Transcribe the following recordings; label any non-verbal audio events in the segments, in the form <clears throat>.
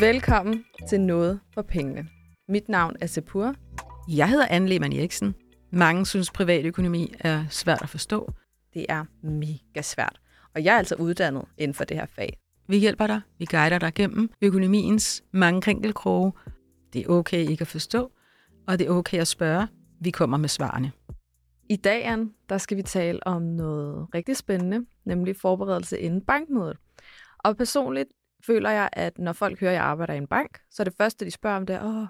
Velkommen til Noget for Pengene. Mit navn er Sepur. Jeg hedder Anne Lehmann Eriksen. Mange synes, privatøkonomi er svært at forstå. Det er mega svært. Og jeg er altså uddannet inden for det her fag. Vi hjælper dig. Vi guider dig gennem økonomiens mange krinkelkroge. Det er okay ikke at forstå, og det er okay at spørge. Vi kommer med svarene. I dag, Anne, der skal vi tale om noget rigtig spændende, nemlig forberedelse inden bankmødet. Og personligt føler jeg, at når folk hører, at jeg arbejder i en bank, så er det første, de spørger om, det er, Åh,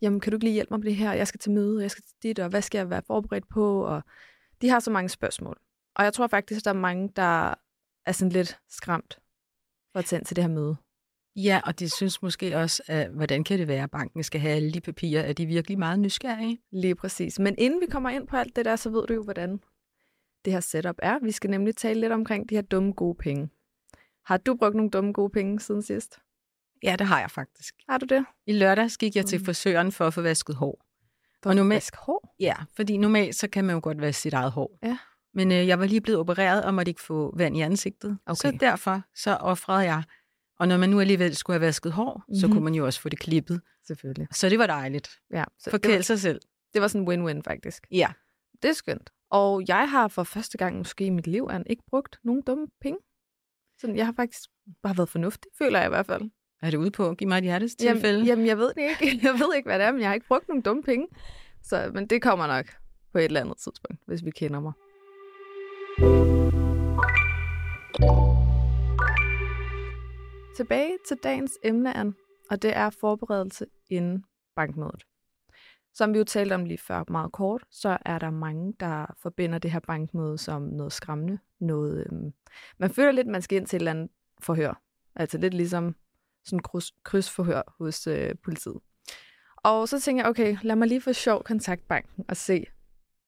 jamen, kan du ikke lige hjælpe mig med det her? Jeg skal til møde, jeg skal til dit, og hvad skal jeg være forberedt på? Og de har så mange spørgsmål. Og jeg tror faktisk, at der er mange, der er sådan lidt skræmt for at tage til det her møde. Ja, og de synes måske også, at hvordan kan det være, at banken skal have alle de papirer? Er de virkelig meget nysgerrige? Lige præcis. Men inden vi kommer ind på alt det der, så ved du jo, hvordan det her setup er. Vi skal nemlig tale lidt omkring de her dumme gode penge. Har du brugt nogle dumme gode penge siden sidst? Ja, det har jeg faktisk. Har du det? I lørdag gik jeg til mm. frisøren for at få vasket hår. For og normalt, vaske hår? Ja, fordi normalt så kan man jo godt vaske sit eget hår. Ja. Men øh, jeg var lige blevet opereret og måtte ikke få vand i ansigtet. Okay. Så derfor så offrede jeg. Og når man nu alligevel skulle have vasket hår, mm-hmm. så Mhm. kunne man jo også få det klippet. Selvfølgelig. Så det var dejligt. Ja, Forkæle sig selv. det var sådan en win-win faktisk. Ja. Det er skønt. Og jeg har for første gang måske i mit liv ikke brugt nogen dumme penge. Sådan, jeg har faktisk bare været fornuftig, føler jeg i hvert fald. Er det ude på? Giv mig et hjertestilfælde. Jamen, jamen, jeg ved det ikke. <laughs> Jeg ved ikke, hvad det er, men jeg har ikke brugt nogen dumme penge. Så, men det kommer nok på et eller andet tidspunkt, hvis vi kender mig. Tilbage til dagens emne, Anne, og det er forberedelse inden bankmødet. Som vi jo talte om lige før meget kort, så er der mange, der forbinder det her bankmøde som noget skræmmende. Noget, øhm, man føler lidt, man skal ind til et eller andet forhør. Altså lidt ligesom sådan kryds, krydsforhør hos øh, politiet. Og så tænker jeg, okay, lad mig lige få sjov kontaktbanken og se,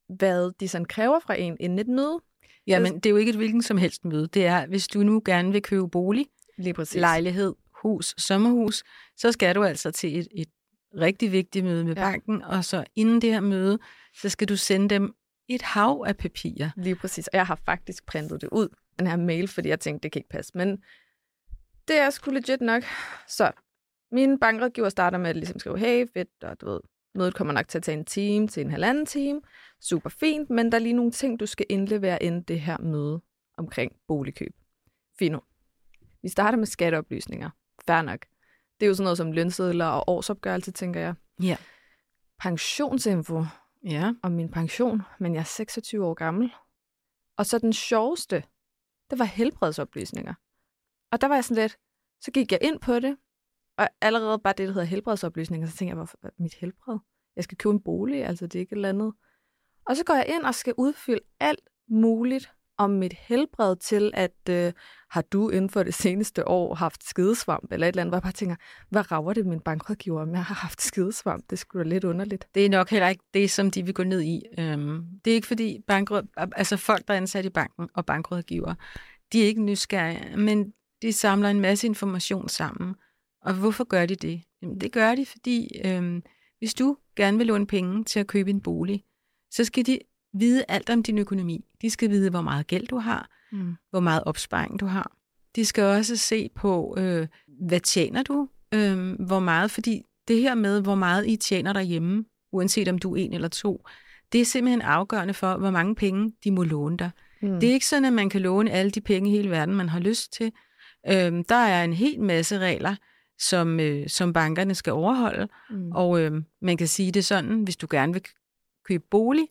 hvad de sådan kræver fra en inden et møde. Ja, men det er jo ikke et hvilken som helst møde. Det er, hvis du nu gerne vil købe bolig, Lige præcis. lejlighed, hus, sommerhus, så skal du altså til et, et rigtig vigtigt møde med Ja. banken, og så inden det her møde, så skal du sende dem et hav af papirer. Lige præcis. Og jeg har faktisk printet det ud, den her mail, fordi jeg tænkte, det kan ikke passe. Men det er sgu legit nok. Så min bankrådgiver starter med at ligesom skrive, hey, fedt, og du ved, mødet kommer nok til at tage en time til en halvanden time. Super fint, men der er lige nogle ting, du skal indlevere inden det her møde omkring boligkøb. Fino. Vi starter med skatteoplysninger. Fair nok. Det er jo sådan noget som lønsedler og årsopgørelse, tænker jeg. Ja. Pensionsinfo Ja. om min pension, men jeg er 26 år gammel. Og så den sjoveste, det var helbredsoplysninger. Og der var jeg sådan lidt, så gik jeg ind på det, og allerede bare det, der hedder helbredsoplysninger, så tænkte jeg, hvorfor mit helbred? Jeg skal købe en bolig, altså det er ikke et eller andet. Og så går jeg ind og skal udfylde alt muligt om mit helbred til, at øh, har du inden for det seneste år haft skidesvamp eller et eller andet, hvor jeg bare tænker, hvad rager det min bankrådgiver, om jeg har haft skidesvamp? Det skulle da lidt underligt. Det er nok heller ikke det, som de vil gå ned i. Øhm, det er ikke fordi bankråd, altså folk, der er ansat i banken og bankrådgiver, de er ikke nysgerrige, men de samler en masse information sammen. Og hvorfor gør de det? Jamen, det gør de, fordi øhm, hvis du gerne vil låne penge til at købe en bolig, så skal de vide alt om din økonomi. De skal vide, hvor meget gæld du har, Mm. hvor meget opsparing du har. De skal også se på, øh, hvad tjener du, øh, hvor meget, fordi det her med, hvor meget I tjener derhjemme, uanset om du er en eller to, det er simpelthen afgørende for, hvor mange penge de må låne dig. Mm. Det er ikke sådan, at man kan låne alle de penge i hele verden, man har lyst til. Øh, der er en hel masse regler, som, øh, som bankerne skal overholde, mm. og øh, man kan sige det sådan, hvis du gerne vil købe bolig,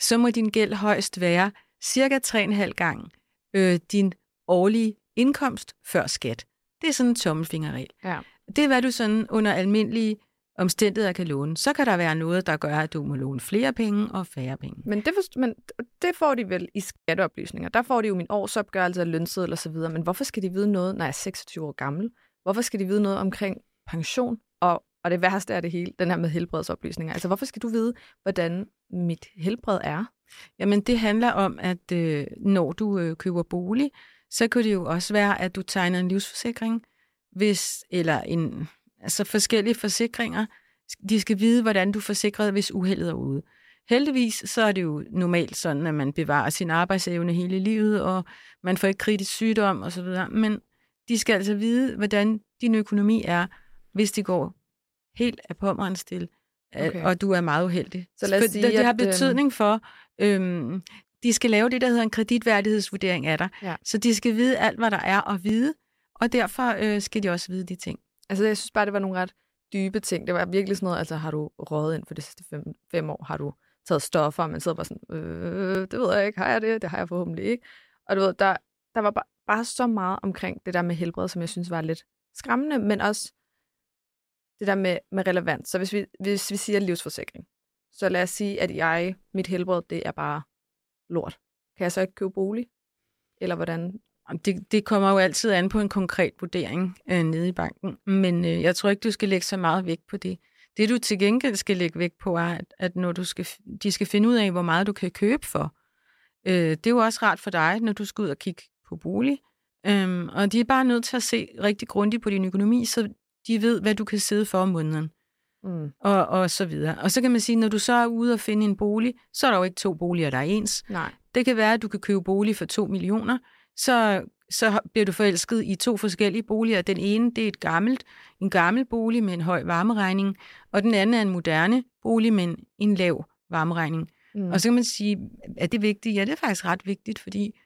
så må din gæld højst være cirka 3,5 gange øh, din årlige indkomst før skat. Det er sådan en tommelfingerregel. Ja. Det er, hvad du sådan under almindelige omstændigheder kan låne. Så kan der være noget, der gør, at du må låne flere penge og færre penge. Men det, forst- men det får de vel i skatteoplysninger. Der får de jo min årsopgørelse af lønseddel og så videre. Men hvorfor skal de vide noget, når jeg er 26 år gammel? Hvorfor skal de vide noget omkring pension? Og, og det værste er det hele, den her med helbredsoplysninger. Altså, hvorfor skal du vide, hvordan mit helbred er? Jamen, det handler om, at øh, når du øh, køber bolig, så kunne det jo også være, at du tegner en livsforsikring, hvis, eller en, altså forskellige forsikringer. De skal vide, hvordan du er forsikret, hvis uheldet er ude. Heldigvis så er det jo normalt sådan, at man bevarer sin arbejdsevne hele livet, og man får ikke kritisk sygdom osv., men de skal altså vide, hvordan din økonomi er, hvis det går helt af pommeren stille, Okay. okay. og du er meget uheldig. Så lad os sige, det, det har øhm, betydning for, øhm, de skal lave det, der hedder en kreditværdighedsvurdering af dig. Ja. Så de skal vide alt, hvad der er at vide, og derfor øh, skal de også vide de ting. Altså, jeg synes bare, det var nogle ret dybe ting. Det var virkelig sådan noget, altså, har du røget ind for de sidste fem, fem år? Har du taget stoffer? Og man sidder bare sådan, øh, det ved jeg ikke. Har jeg det? Det har jeg forhåbentlig ikke. Og du ved, der, der var bare, bare så meget omkring det der med helbred, som jeg synes var lidt skræmmende, men også det der med, med relevans. Så hvis vi, hvis vi siger livsforsikring, så lad os sige, at jeg, mit helbred, det er bare lort. Kan jeg så ikke købe bolig? Eller hvordan? Det, det kommer jo altid an på en konkret vurdering øh, nede i banken, men øh, jeg tror ikke, du skal lægge så meget vægt på det. Det du til gengæld skal lægge vægt på, er, at, at når du skal, de skal finde ud af, hvor meget du kan købe for. Øh, det er jo også rart for dig, når du skal ud og kigge på bolig. Øhm, og de er bare nødt til at se rigtig grundigt på din økonomi, så de ved, hvad du kan sidde for om måneden. Mm, Og, og så videre. Og så kan man sige, når du så er ude og finde en bolig, så er der jo ikke to boliger, der er ens. nej. Det kan være, at du kan købe bolig for 2 millioner, så, så bliver du forelsket i to forskellige boliger. Den ene, det er et gammelt, en gammel bolig med en høj varmeregning, og den anden er en moderne bolig med en, en lav varmeregning. Mm. Og så kan man sige, er det vigtigt? Ja, det er faktisk ret vigtigt, fordi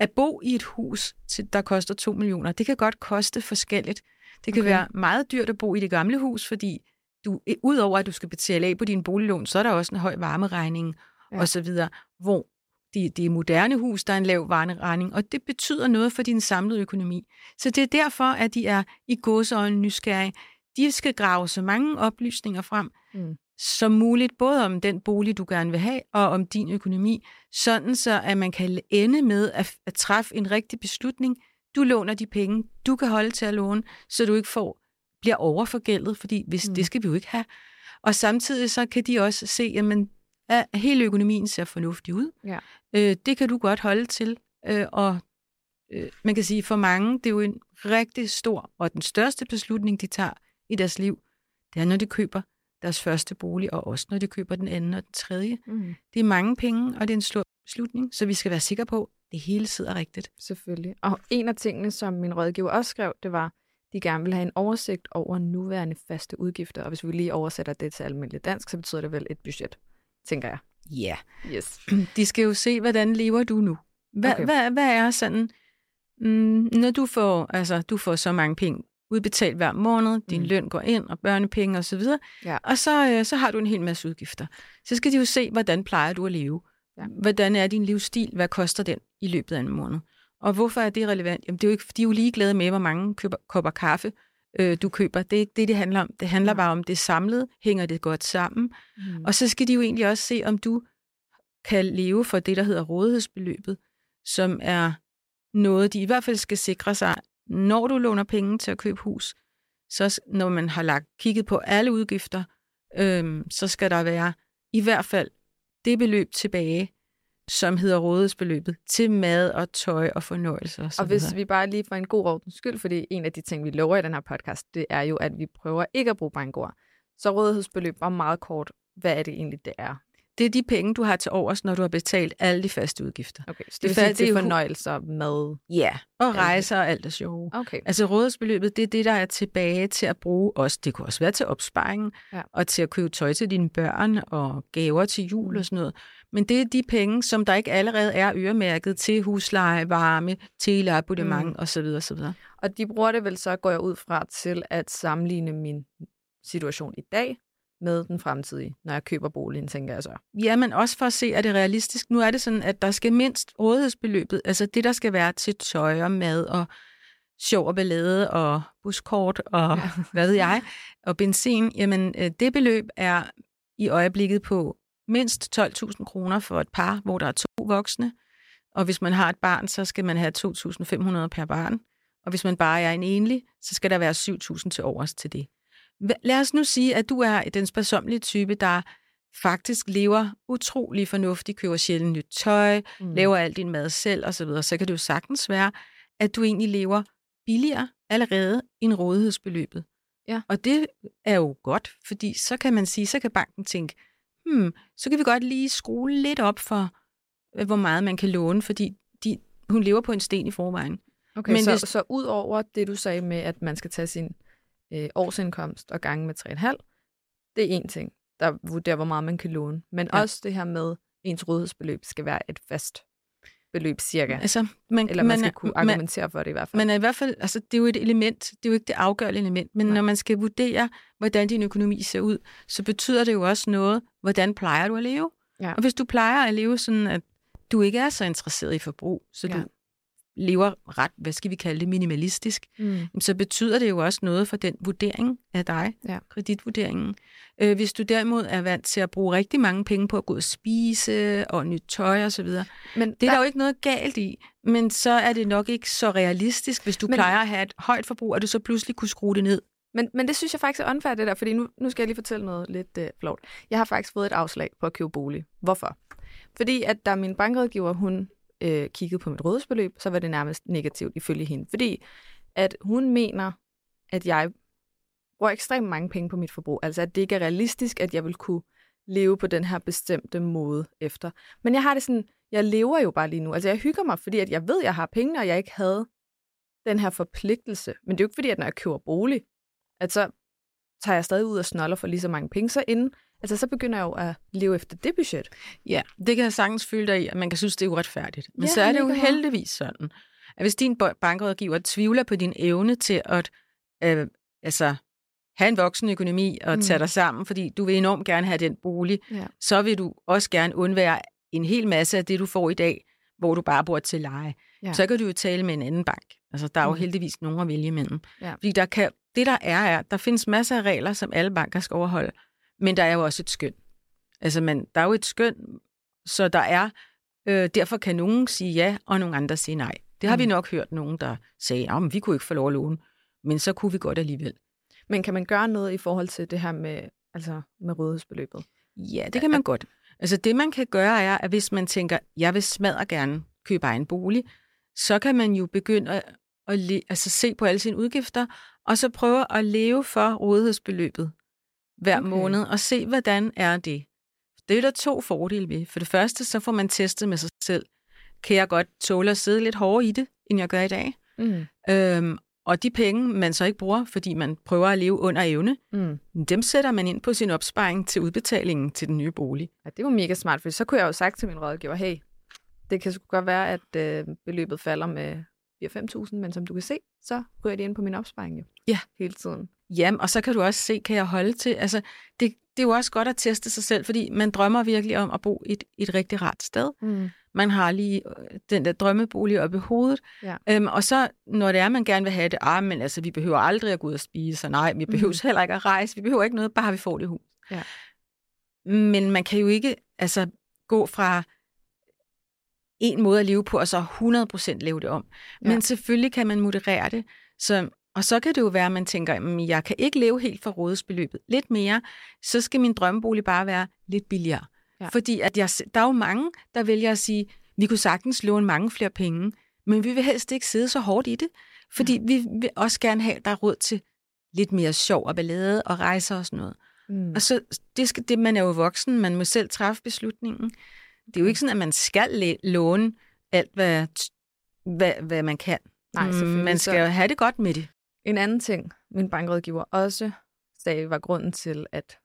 at bo i et hus, der koster 2 millioner, det kan godt koste forskelligt. Det kan Okay. være meget dyrt at bo i det gamle hus, fordi du, udover at du skal betale af på din boliglån, så er der også en høj varmeregning Ja. ja. og så videre. Hvor det, det er moderne hus, der er en lav varmeregning, og det betyder noget for din samlede økonomi. Så det er derfor, at de er i gåseøjne nysgerrige. De skal grave så mange oplysninger frem, Mm. som muligt, både om den bolig, du gerne vil have, og om din økonomi, sådan så at man kan ende med at, at træffe en rigtig beslutning. Du låner de penge, du kan holde til at låne, så du ikke får bliver overforgældet, fordi hvis, Mm. det skal vi jo ikke have. Og samtidig så kan de også se, jamen, at hele økonomien ser fornuftig ud. Ja. Øh, det kan du godt holde til. Øh, og øh, man kan sige, for mange, det er jo en rigtig stor og den største beslutning, de tager i deres liv, det er, når de køber deres første bolig, og også når de køber den anden og den tredje. Mm. Det er mange penge, og det er en stor beslutning, så vi skal være sikre på, at det hele sidder rigtigt. Selvfølgelig. Og en af tingene, som min rådgiver også skrev, det var, de gerne vil have en oversigt over nuværende faste udgifter. Og hvis vi lige oversætter det til almindeligt dansk, så betyder det vel et budget, tænker jeg. Ja. Yes. <clears throat> De skal jo se, hvordan lever du nu? Hvad, Okay. hvad, hvad er sådan, mm, når du får, altså, du får så mange penge udbetalt hver måned, din Mm. løn går ind, og børnepenge og så videre, Ja. og så, øh, så har du en hel masse udgifter. Så skal de jo se, hvordan plejer du at leve? Ja. Hvordan er din livsstil? Hvad koster den i løbet af en måned? Og hvorfor er det relevant? Jamen, det er jo ikke, de er jo ligeglade med, hvor mange køber, kopper kaffe øh, du køber. Det er ikke det, det handler om. Det handler bare om det samlede. Hænger det godt sammen? Mm. Og så skal de jo egentlig også se, om du kan leve for det, der hedder rådighedsbeløbet, som er noget, de i hvert fald skal sikre sig, når du låner penge til at købe hus. Så når man har lagt kigget på alle udgifter, øhm, så skal der være i hvert fald det beløb tilbage, som hedder rådighedsbeløbet, til mad og tøj og fornøjelser. Og, Og hvis videre. vi bare lige for en god ordens skyld, fordi en af de ting, vi lover i den her podcast, det er jo, at vi prøver ikke at bruge bankord. Så rådighedsbeløb var meget kort. Hvad er det egentlig, det er? Det er de penge, du har til overs, når du har betalt alle de faste udgifter. Okay, så det, Det vil sige det er fornøjelser, mad. Ja, og rejser og alt det sjove. Okay. Altså rådighedsbeløbet, det er det, der er tilbage til at bruge også. Det kunne også være til opsparing, Ja. og til at købe tøj til dine børn, og gaver til jul og sådan noget. Men det er de penge, som der ikke allerede er øremærket til husleje, varme, teleabonnement mm. osv. osv. Og de bruger det vel så, går jeg ud fra, til at sammenligne min situation i dag med den fremtidige, når jeg køber boligen, tænker jeg så. Ja, men også for at se, at det er realistisk. Nu er det sådan, at der skal mindst rådighedsbeløbet, altså det, der skal være til tøj og mad og sjov og ballade og buskort og Ja. ja. <laughs> hvad ved jeg, og benzin, jamen øh, det beløb er i øjeblikket på mindst 12.000 kroner for et par, hvor der er to voksne. Og hvis man har et barn, så skal man have 2.500 per barn. Og hvis man bare er en enlig, så skal der være 7.000 til overs til det. Lad os nu sige, at du er den personlige type, der faktisk lever utrolig fornuftigt, køber sjældent nyt tøj, Mm. laver al din mad selv osv., så, videre, så kan det jo sagtens være, at du egentlig lever billigere allerede end rådighedsbeløbet. Ja. Og det er jo godt, fordi så kan man sige, så kan banken tænke, hmm, så kan vi godt lige skrue lidt op for, øh, hvor meget man kan låne, fordi de, hun lever på en sten i forvejen. Okay, Men så, hvis- så ud over det, du sagde med, at man skal tage sin øh, årsindkomst og gange med 3,5. Det er en ting, der vurderer, hvor meget man kan låne. Men Ja. også det her med, ens rådighedsbeløb skal være et fast beløb cirka. Altså, man, Eller man skal er- kunne man, argumentere for det i hvert fald. man er i hvert fald, altså det er jo et element, det er jo ikke det afgørende element, men Nej. når man skal vurdere, hvordan din økonomi ser ud, så betyder det jo også noget, hvordan plejer du at leve? Ja. Og hvis du plejer at leve sådan, at du ikke er så interesseret i forbrug, så Ja. du lever ret, hvad skal vi kalde det, minimalistisk, mm. så betyder det jo også noget for den vurdering af dig, Ja. kreditvurderingen. Øh, hvis du derimod er vant til at bruge rigtig mange penge på at gå og spise og nyt tøj osv., Men det er der jo ikke noget galt i, men så er det nok ikke så realistisk, hvis du men, plejer at have et højt forbrug, at du så pludselig kunne skrue det ned. Men, men det synes jeg faktisk er unfair, det der, fordi nu, nu skal jeg lige fortælle noget lidt øh, flot. Jeg har faktisk fået et afslag på at købe bolig. Hvorfor? Fordi at da min bankrådgiver, hun øh, kiggede på mit rådighedsbeløb, så var det nærmest negativt ifølge hende. Fordi at hun mener, at jeg bruger ekstremt mange penge på mit forbrug. Altså at det ikke er realistisk, at jeg vil kunne leve på den her bestemte måde efter. Men jeg har det sådan, jeg lever jo bare lige nu. Altså jeg hygger mig, fordi at jeg ved, at jeg har penge, og jeg ikke havde den her forpligtelse. Men det er jo ikke fordi, at når jeg køber bolig, at så tager jeg stadig ud og snoller for lige så mange penge. Så inden, altså så begynder jeg jo at leve efter det budget. Ja, det kan jeg sagtens føle dig i, at man kan synes, det er uretfærdigt. Men Ja, så er det jo heldigvis sådan, at hvis din bankrådgiver tvivler på din evne til at øh, altså, have en voksen økonomi og Mm. tage dig sammen, fordi du vil enormt gerne have den bolig, Ja. så vil du også gerne undvære en hel masse af det, du får i dag, hvor du bare bor til leje. Ja. Så kan du jo tale med en anden bank. Altså, der er jo Mm. heldigvis nogen at vælge imellem. Ja. Fordi der kan, det der er, er, der findes masser af regler, som alle banker skal overholde, men der er jo også et skøn. Altså, man, der er jo et skøn, så der er, øh, derfor kan nogen sige ja, og nogle andre sige nej. Det har mm. vi nok hørt nogen, der sagde, at vi kunne ikke få lov at låne, men så kunne vi godt alligevel. Men kan man gøre noget i forhold til det her med, altså med rådighedsbeløbet? Ja, det kan man godt. Altså det, man kan gøre, er, at hvis man tænker, jeg vil smadre gerne købe egen bolig, så kan man jo begynde at, at le, altså se på alle sine udgifter, og så prøve at leve for rådighedsbeløbet hver okay. Måned, og se, hvordan er det. Det er der to fordele ved. For det første, så får man testet med sig selv. Kan jeg godt tåle at sidde lidt hårdere i det, end jeg gør i dag? Mm. Øhm, og de penge, man så ikke bruger, fordi man prøver at leve under evne, Mm. dem sætter man ind på sin opsparing til udbetalingen til den nye bolig. Ja, det var mega smart, for så kunne jeg jo sagt til min rådgiver, hey, det kan sgu godt være, at øh, beløbet falder med 4-5.000, men som du kan se, så ryger det ind på min opsparing jo. Ja. Hele tiden. Jamen, og så kan du også se, kan jeg holde til? Altså, det, det er jo også godt at teste sig selv, fordi man drømmer virkelig om at bo et, et rigtig rart sted. Mm. Man har lige øh, den der drømmebolig oppe i hovedet. Ja. Øhm, og så, når det er, man gerne vil have det, ah, men altså, vi behøver aldrig at gå ud og spise, og nej, vi behøver mm. <laughs> heller ikke at rejse, vi behøver ikke noget, bare vi får det hus. Ja. Men man kan jo ikke altså, gå fra en måde at leve på, og så 100% leve det om. Men Ja. selvfølgelig kan man moderere det. Så, og så kan det jo være, at man tænker, at jeg kan ikke leve helt for rådighedsbeløbet. Lidt mere, så skal min drømmebolig bare være lidt billigere. Ja. Fordi at jeg, der er jo mange, der vælger at sige, vi kunne sagtens låne mange flere penge, men vi vil helst ikke sidde så hårdt i det. Fordi vi vil også gerne have, at der er råd til lidt mere sjov og ballade og rejser og sådan noget. Mm. Og så, det, skal, det, man er jo voksen, man må selv træffe beslutningen. Det er jo ikke sådan, at man skal låne alt, hvad, hvad, hvad man kan. Nej, Mm. Man skal jo have det godt med det. En anden ting, min bankrådgiver også sagde, var grunden til, at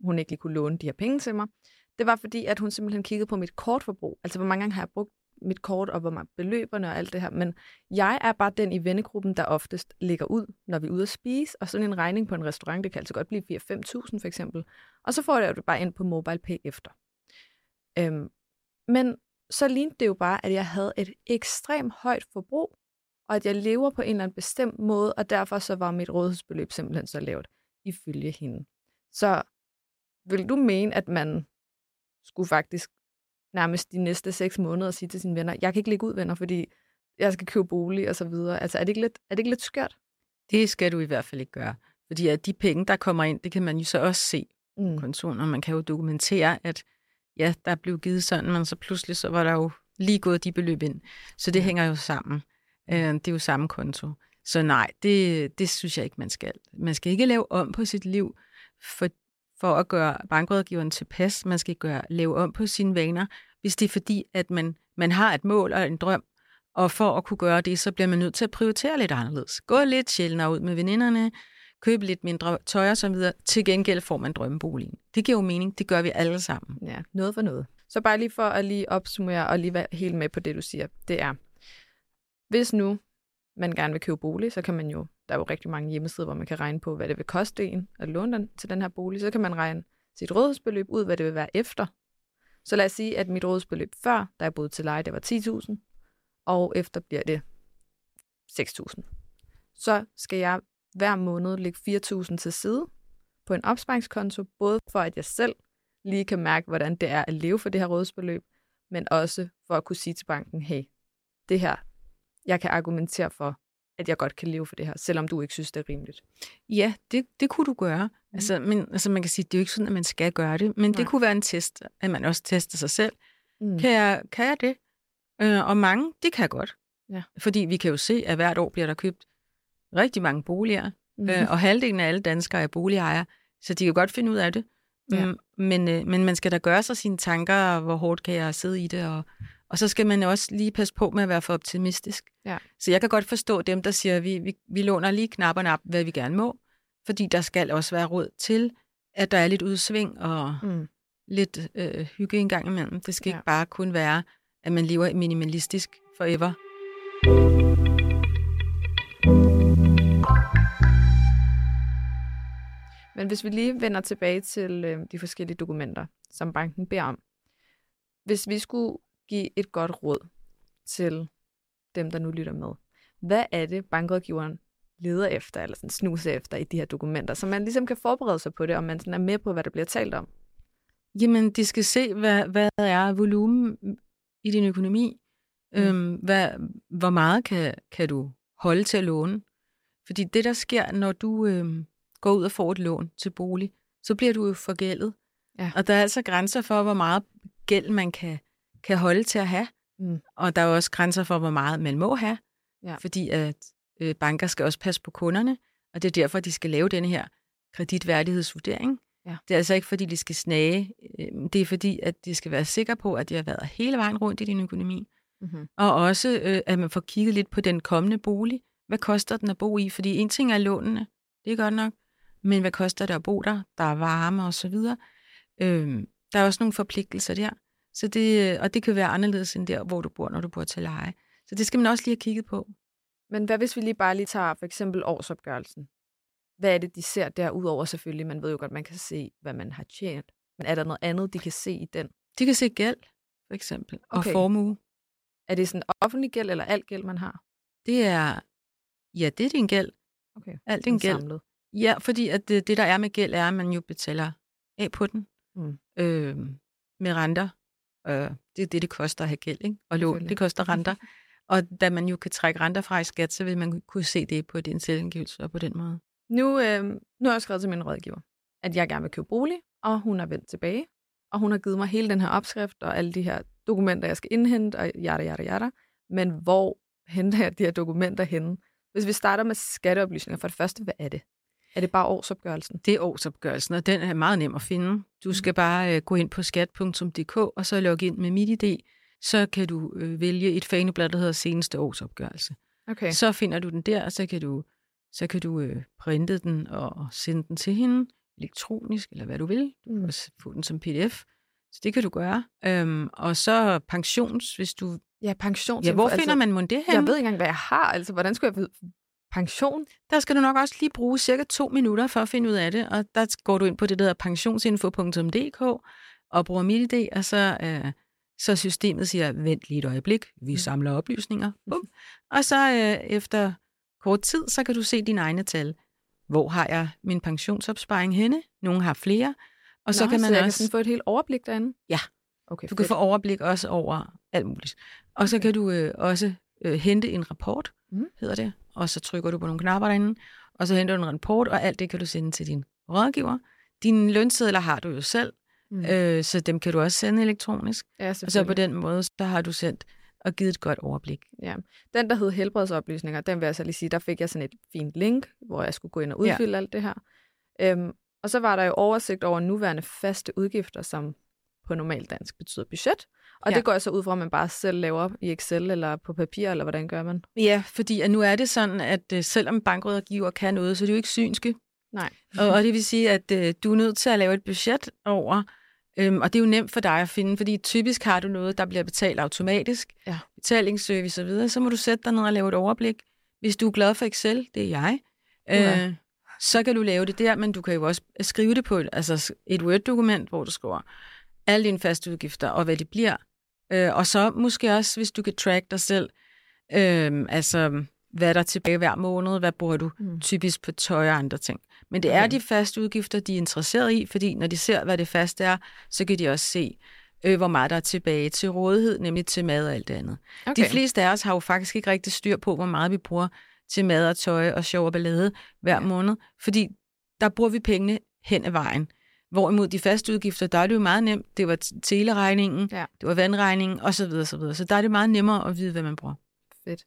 hun ikke lige kunne låne de her penge til mig, det var fordi, at hun simpelthen kiggede på mit kortforbrug. Altså, hvor mange gange har jeg brugt mit kort, og hvor mange beløberne og alt det her. Men jeg er bare den i vennegruppen, der oftest ligger ud, når vi er ude at spise. Og sådan en regning på en restaurant, det kan altså godt blive 4-5.000 for eksempel. Og så får jeg det bare ind på MobilePay efter. Øhm, men så lignede det jo bare, at jeg havde et ekstremt højt forbrug, og at jeg lever på en eller anden bestemt måde, og derfor så var mit rådighedsbeløb simpelthen så lavt, ifølge hende. Så vil du mene, at man skulle faktisk nærmest de næste seks måneder sige til sine venner, jeg kan ikke ligge ud, venner, fordi jeg skal købe bolig og så videre. Altså, er det ikke lidt, er det ikke lidt skørt? Det skal du i hvert fald ikke gøre. Fordi at de penge, der kommer ind, det kan man jo så også se på Mm. kontoen, og man kan jo dokumentere, at ja, der blev givet sådan, men så pludselig så var der jo lige gået de beløb ind. Så det hænger jo sammen. Øh, Det er jo samme konto. Så nej, det, det synes jeg ikke, man skal. Man skal ikke lave om på sit liv for, for at gøre bankrådgiveren tilpas. Man skal gøre, lave om på sine vaner, hvis det er fordi, at man, man har et mål og en drøm, og for at kunne gøre det, så bliver man nødt til at prioritere lidt anderledes. Gå lidt sjældnere ud med veninderne, købe lidt mindre tøj og så videre. Til gengæld får man drømmeboligen. Det giver jo mening. Det gør vi alle sammen. Ja, noget for noget. Så bare lige for at lige opsummere og lige være helt med på det, du siger, det er, hvis nu man gerne vil købe bolig, så kan man jo, der er jo rigtig mange hjemmesider, hvor man kan regne på, hvad det vil koste en at låne den til den her bolig. Så kan man regne sit rådighedsbeløb ud, hvad det vil være efter. Så lad os sige, at mit rådighedsbeløb før, da jeg boede til leje, det var 10.000, og efter bliver det 6.000. Så skal jeg hver måned lægge 4.000 til side på en opsparingskonto, både for at jeg selv lige kan mærke, hvordan det er at leve for det her rådighedsbeløb, men også for at kunne sige til banken, hey, det her, jeg kan argumentere for, at jeg godt kan leve for det her, selvom du ikke synes, det er rimeligt. Ja, det, det kunne du gøre. Mm. Altså, men, altså, man kan sige, det er jo ikke sådan, at man skal gøre det, men Nej. det kunne være en test, at man også tester sig selv. Mm. Kan, jeg, kan jeg det? Øh, og mange, det kan jeg godt. Ja. Fordi vi kan jo se, at hvert år bliver der købt rigtig mange boliger, mm. øh, og halvdelen af alle danskere er boligejere, så de kan godt finde ud af det. Ja. Mm, men, øh, men man skal da gøre sig sine tanker, hvor hårdt kan jeg sidde i det, og, og så skal man også lige passe på med at være for optimistisk. Ja. Så jeg kan godt forstå dem, der siger, at vi, vi, vi låner lige knapperne op, hvad vi gerne må, fordi der skal også være råd til, at der er lidt udsving og mm. lidt øh, hygge en gang imellem. Det skal ja. ikke bare kun være, at man lever minimalistisk forever. Men hvis vi lige vender tilbage til øh, de forskellige dokumenter, som banken beder om. Hvis vi skulle give et godt råd til dem, der nu lytter med. Hvad er det, bankrådgiveren leder efter, eller sådan snuser efter i de her dokumenter, så man ligesom kan forberede sig på det, og man sådan er med på, hvad der bliver talt om? Jamen, de skal se, hvad, hvad er volumen i din økonomi. Mm. Øhm, hvad, hvor meget kan, kan du holde til at låne? Fordi det, der sker, når du øhm, går ud og får et lån til bolig, så bliver du jo forgældet. Ja. Og der er altså grænser for, hvor meget gæld man kan, kan holde til at have. Mm. Og der er også grænser for, hvor meget man må have. Ja. Fordi at øh, banker skal også passe på kunderne, og det er derfor, de skal lave denne her kreditværdighedsvurdering. Ja. Det er altså ikke, fordi de skal snage. Øh, det er fordi, at de skal være sikre på, at de har været hele vejen rundt i din økonomi. Mm-hmm. Og også, øh, at man får kigget lidt på den kommende bolig. Hvad koster den at bo i? Fordi en ting er lånene, det er godt nok. Men hvad koster det at bo der? Der er varme og så videre. Øh, der er også nogle forpligtelser der. Så det, og det kan være anderledes end der, hvor du bor, når du bor til leje. Så det skal man også lige have kigget på. Men hvad hvis vi lige bare lige tager for eksempel årsopgørelsen? Hvad er det, de ser derudover selvfølgelig? Man ved jo godt, man kan se, hvad man har tjent. Men er der noget andet, de kan se i den? De kan se gæld, for eksempel, og okay. formue. Er det sådan offentlig gæld, eller alt gæld, man har? Det er, ja, det er din gæld. Okay. Alt din gæld. Samlet. Ja, fordi at det, det, der er med gæld, er, at man jo betaler af på den. Mm. Øh, med renter. Øh, det er det, det koster at have gæld, ikke? Og lån, det koster <laughs> renter. Og da man jo kan trække renter fra i skat, så vil man kunne se det på din selvangivelse og på den måde. Nu, øh, nu har jeg skrevet til min rådgiver, at jeg gerne vil købe bolig, og hun er vendt tilbage. Og hun har givet mig hele den her opskrift og alle de her dokumenter, jeg skal indhente, og jada, jada, jada. Men hvor henter jeg de her dokumenter henne? Hvis vi starter med skatteoplysninger, for det første, hvad er det? Er det bare årsopgørelsen? Det er årsopgørelsen, og den er meget nem at finde. Du mm. skal bare øh, gå ind på skat.dk, og så logge ind med MitID. Så kan du øh, vælge et faneblad, der hedder seneste årsopgørelse. Okay. Så finder du den der, og så kan du, så kan du øh, printe den og sende den til hende elektronisk, eller hvad du vil. Du kan mm. også få den som pdf. Så det kan du gøre. Øhm, og så pensions, hvis du... Ja, pensions. Ja, hvor finder altså, man mon det her? Jeg ved ikke engang, hvad jeg har. Altså, hvordan skulle jeg pension? Der skal du nok også lige bruge cirka to minutter for at finde ud af det, og der går du ind på det, der hedder pensionsinfo.dk og bruger MitID, og så, øh, så systemet siger, vent lige et øjeblik, vi mm. samler oplysninger. Bum. Og så øh, efter kort tid, så kan du se dine egne tal. Hvor har jeg min pensionsopsparing henne? Nogle har flere. Og Nå, så kan man så også... kan få et helt overblik derinde? Ja. Okay, du fedt. kan få overblik også over alt muligt. Og så kan du øh, også øh, hente en rapport, mm. hedder det, og så trykker du på nogle knapper derinde, og så henter du en rapport, og alt det kan du sende til din rådgiver. Dine lønsedler har du jo selv, mm. øh, så dem kan du også sende elektronisk. Ja, og så på den måde, så har du sendt og givet et godt overblik. Ja. Den, der hed helbredsoplysninger, den vil jeg så lige sige, der fik jeg sådan et fint link, hvor jeg skulle gå ind og udfylde ja. alt det her. Øhm, og så var der jo oversigt over nuværende faste udgifter, som på normal dansk betyder budget. Og ja. det går jeg så ud fra, at man bare selv laver i Excel eller på papir, eller hvordan gør man? Ja, fordi at nu er det sådan, at uh, selvom bankrådgiver kan noget, så er det jo ikke synske. Nej. Og, og det vil sige, at øh, du er nødt til at lave et budget over, øhm, og det er jo nemt for dig at finde, fordi typisk har du noget, der bliver betalt automatisk, Ja. betalingsservice osv., så må du sætte dig ned og lave et overblik. Hvis du er glad for Excel, det er jeg, Uha. øh, så kan du lave det der, men du kan jo også skrive det på et, altså et Word-dokument, hvor du skriver alle dine faste udgifter og hvad det bliver. Øh, og så måske også, hvis du kan track dig selv, øh, altså hvad der er tilbage hver måned, hvad bruger du Mm. typisk på tøj og andre ting. Men det er Okay. de faste udgifter, de er interesseret i, fordi når de ser, hvad det faste er, så kan de også se, øh, hvor meget der er tilbage til rådighed, nemlig til mad og alt det andet. Okay. De fleste af os har jo faktisk ikke rigtig styr på, hvor meget vi bruger til mad og tøj og sjov og ballade hver Ja. måned, fordi der bruger vi pengene hen ad vejen. Hvorimod de faste udgifter, der er det jo meget nemt. Det var teleregningen, Ja. det var vandregningen osv. osv. Så der er det meget nemmere at vide, hvad man bruger. Fedt.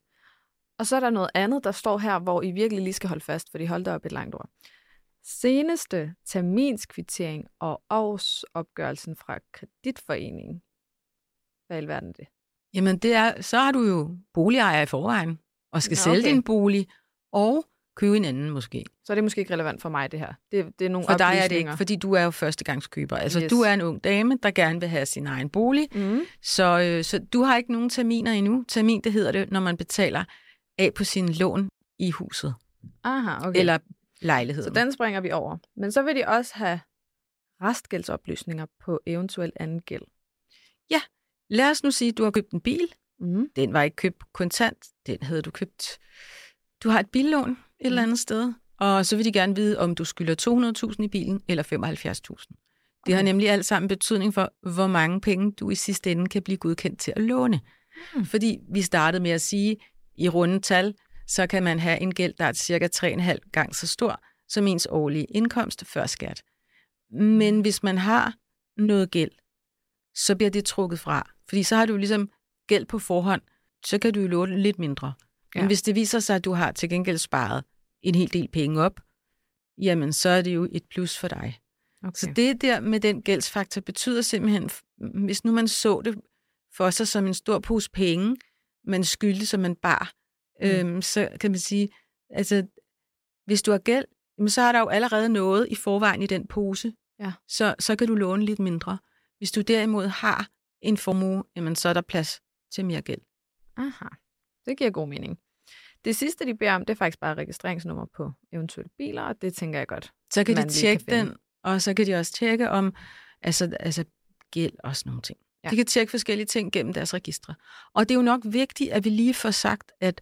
Og så er der noget andet, der står her, hvor I virkelig lige skal holde fast, fordi hold da op et langt ord. Seneste terminskvittering og årsopgørelsen fra kreditforeningen. Hvad i alverden er det? Jamen, det er, så har du jo boligejer i forvejen, og skal Nå, sælge okay. din bolig, og købe en anden måske. Så er det måske ikke relevant for mig, det her. Det, det er nogle For dig er det ikke, fordi du er jo førstegangskøber. Altså, Yes. du er en ung dame, der gerne vil have sin egen bolig, Mm. så, øh, så du har ikke nogen terminer endnu. Termin, det hedder det, når man betaler af på sin lån i huset, Aha, okay. eller lejligheden. Så den springer vi over. Men så vil de også have restgældsoplysninger på eventuel anden gæld. Lad os nu sige, at du har købt en bil. Mm. Den var ikke købt kontant, den havde du købt. Du har et billån et eller andet sted, og så vil de gerne vide, om du skylder 200.000 i bilen eller 75.000. Det har nemlig alt sammen betydning for, hvor mange penge du i sidste ende kan blive godkendt til at låne. Mm. Fordi vi startede med at sige, i runde tal, så kan man have en gæld, der er cirka 3,5 gange så stor som ens årlige indkomst før skat. Men hvis man har noget gæld, så bliver det trukket fra. Fordi så har du ligesom gæld på forhånd, så kan du jo låne lidt mindre. Men Ja. hvis det viser sig, at du har til gengæld sparet en hel del penge op, jamen så er det jo et plus for dig. Okay. Så det der med den gældsfaktor betyder simpelthen, hvis nu man så det for sig som en stor pose penge, man skyldte, som man bar, Mm. øhm, så kan man sige, altså hvis du har gæld, jamen, så er der jo allerede noget i forvejen i den pose, Ja. så, så kan du låne lidt mindre. Hvis du derimod har en formue, jamen, så er der plads til mere gæld. Aha, det giver god mening. Det sidste, de beder om, det er faktisk bare registreringsnummer på eventuelle biler, og det tænker jeg godt. Så kan de tjekke kan den, og så kan de også tjekke om altså, altså gæld og sådan nogle ting. Ja. De kan tjekke forskellige ting gennem deres registre. Og det er jo nok vigtigt, at vi lige får sagt, at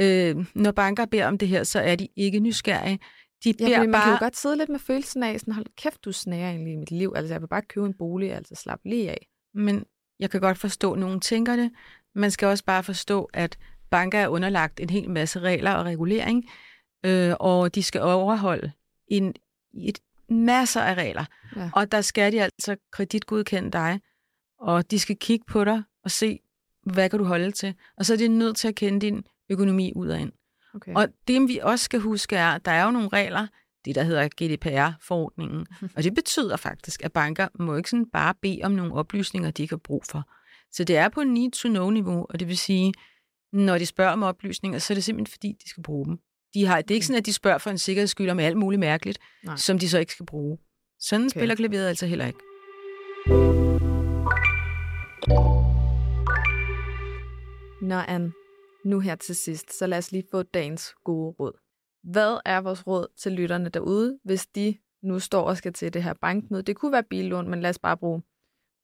øh, når banker beder om det her, så er de ikke nysgerrige. De Ja, beder man kan bare... jo godt sidde lidt med følelsen af, sådan, hold kæft, du snærer egentlig i mit liv. Altså, jeg vil bare købe en bolig, altså slap lige af. Men jeg kan godt forstå, at nogen tænker det. Man skal også bare forstå, at banker er underlagt en hel masse regler og regulering, øh, og de skal overholde en, et masser af regler. Ja. Og der skal de altså kreditgodkende dig, og de skal kigge på dig og se, hvad kan du holde til. Og så er de nødt til at kende din økonomi ud og ind. Okay. Og det, vi også skal huske, er, at der er jo nogle regler, det der hedder GDPR-forordningen, <laughs> og det betyder faktisk, at banker må ikke sådan bare bede om nogle oplysninger, de ikke har brug for. Så det er på need-to-know-niveau, og det vil sige, når de spørger om oplysninger, så er det simpelthen fordi, de skal bruge dem. De har, det er ikke sådan, at de spørger for en sikkerheds skyld om alt muligt mærkeligt, Nej. som de så ikke skal bruge. Sådan Okay. spiller klaveret altså heller ikke. Nå, Anne, nu her til sidst, så lad os lige få dagens gode råd. Hvad er vores råd til lytterne derude, hvis de nu står og skal til det her bankmøde? Det kunne være billån, men lad os bare bruge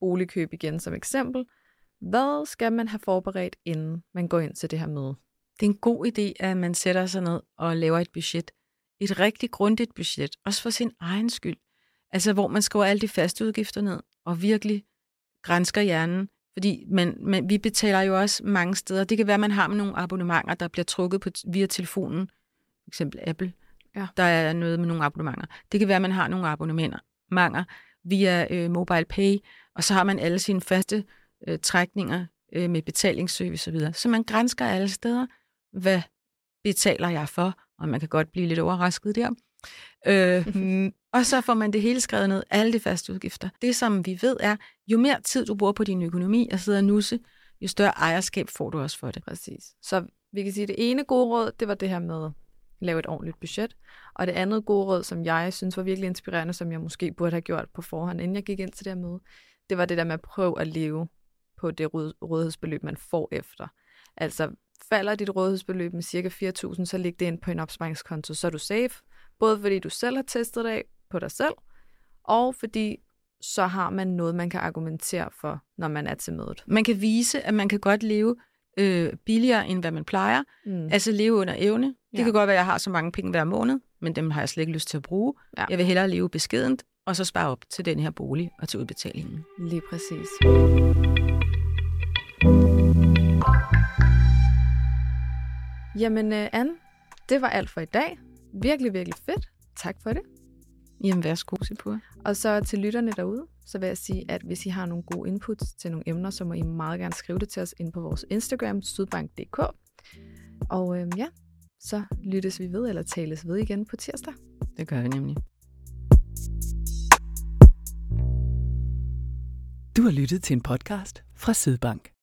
boligkøb igen som eksempel. Hvad skal man have forberedt, inden man går ind til det her møde? Det er en god idé, at man sætter sig ned og laver et budget. Et rigtig grundigt budget, også for sin egen skyld. Altså, hvor man skriver alle de faste udgifter ned, og virkelig grænsker hjernen. Fordi man, man, vi betaler jo også mange steder. Det kan være, at man har med nogle abonnementer, der bliver trukket på, via telefonen. For eksempel Apple. Ja. Der er noget med nogle abonnementer. Det kan være, at man har nogle abonnementer via øh, Mobile Pay, og så har man alle sine faste øh, trækninger øh, med betalingsservice osv. Så man grænsker alle steder, hvad betaler jeg for, og man kan godt blive lidt overrasket der. Øh, <laughs> mm, og så får man det hele skrevet ned, alle de faste udgifter. Det, som vi ved, er, jo mere tid du bruger på din økonomi og sidder og nusse, jo større ejerskab får du også for det. Præcis. Så vi kan sige, at det ene gode råd, det var det her med lave et ordentligt budget. Og det andet gode råd, som jeg synes var virkelig inspirerende, som jeg måske burde have gjort på forhånd, inden jeg gik ind til det her møde, det var det der med at prøve at leve på det rådighedsbeløb, man får efter. Altså, falder dit rådighedsbeløb med cirka 4.000, så læg det ind på en opsparingskonto, så er du safe. Både fordi du selv har testet det af på dig selv, og fordi så har man noget, man kan argumentere for, når man er til mødet. Man kan vise, at man kan godt leve øh, billigere, end hvad man plejer. Mm. Altså leve under evne. Det ja. kan godt være, at jeg har så mange penge hver måned, men dem har jeg slet ikke lyst til at bruge. Ja. Jeg vil hellere leve beskedent, og så spare op til den her bolig og til udbetalingen. Lige præcis. Jamen, uh, Anne, det var alt for i dag. Virkelig, virkelig fedt. Tak for det. Jamen, værsgo, Sipur. Og så til lytterne derude, så vil jeg sige, at hvis I har nogle gode inputs til nogle emner, så må I meget gerne skrive det til os ind på vores Instagram, sydbank.dk. Og øhm, ja, så lyttes vi ved, eller tales ved igen på tirsdag. Det gør vi nemlig. Du har lyttet til en podcast fra Sydbank.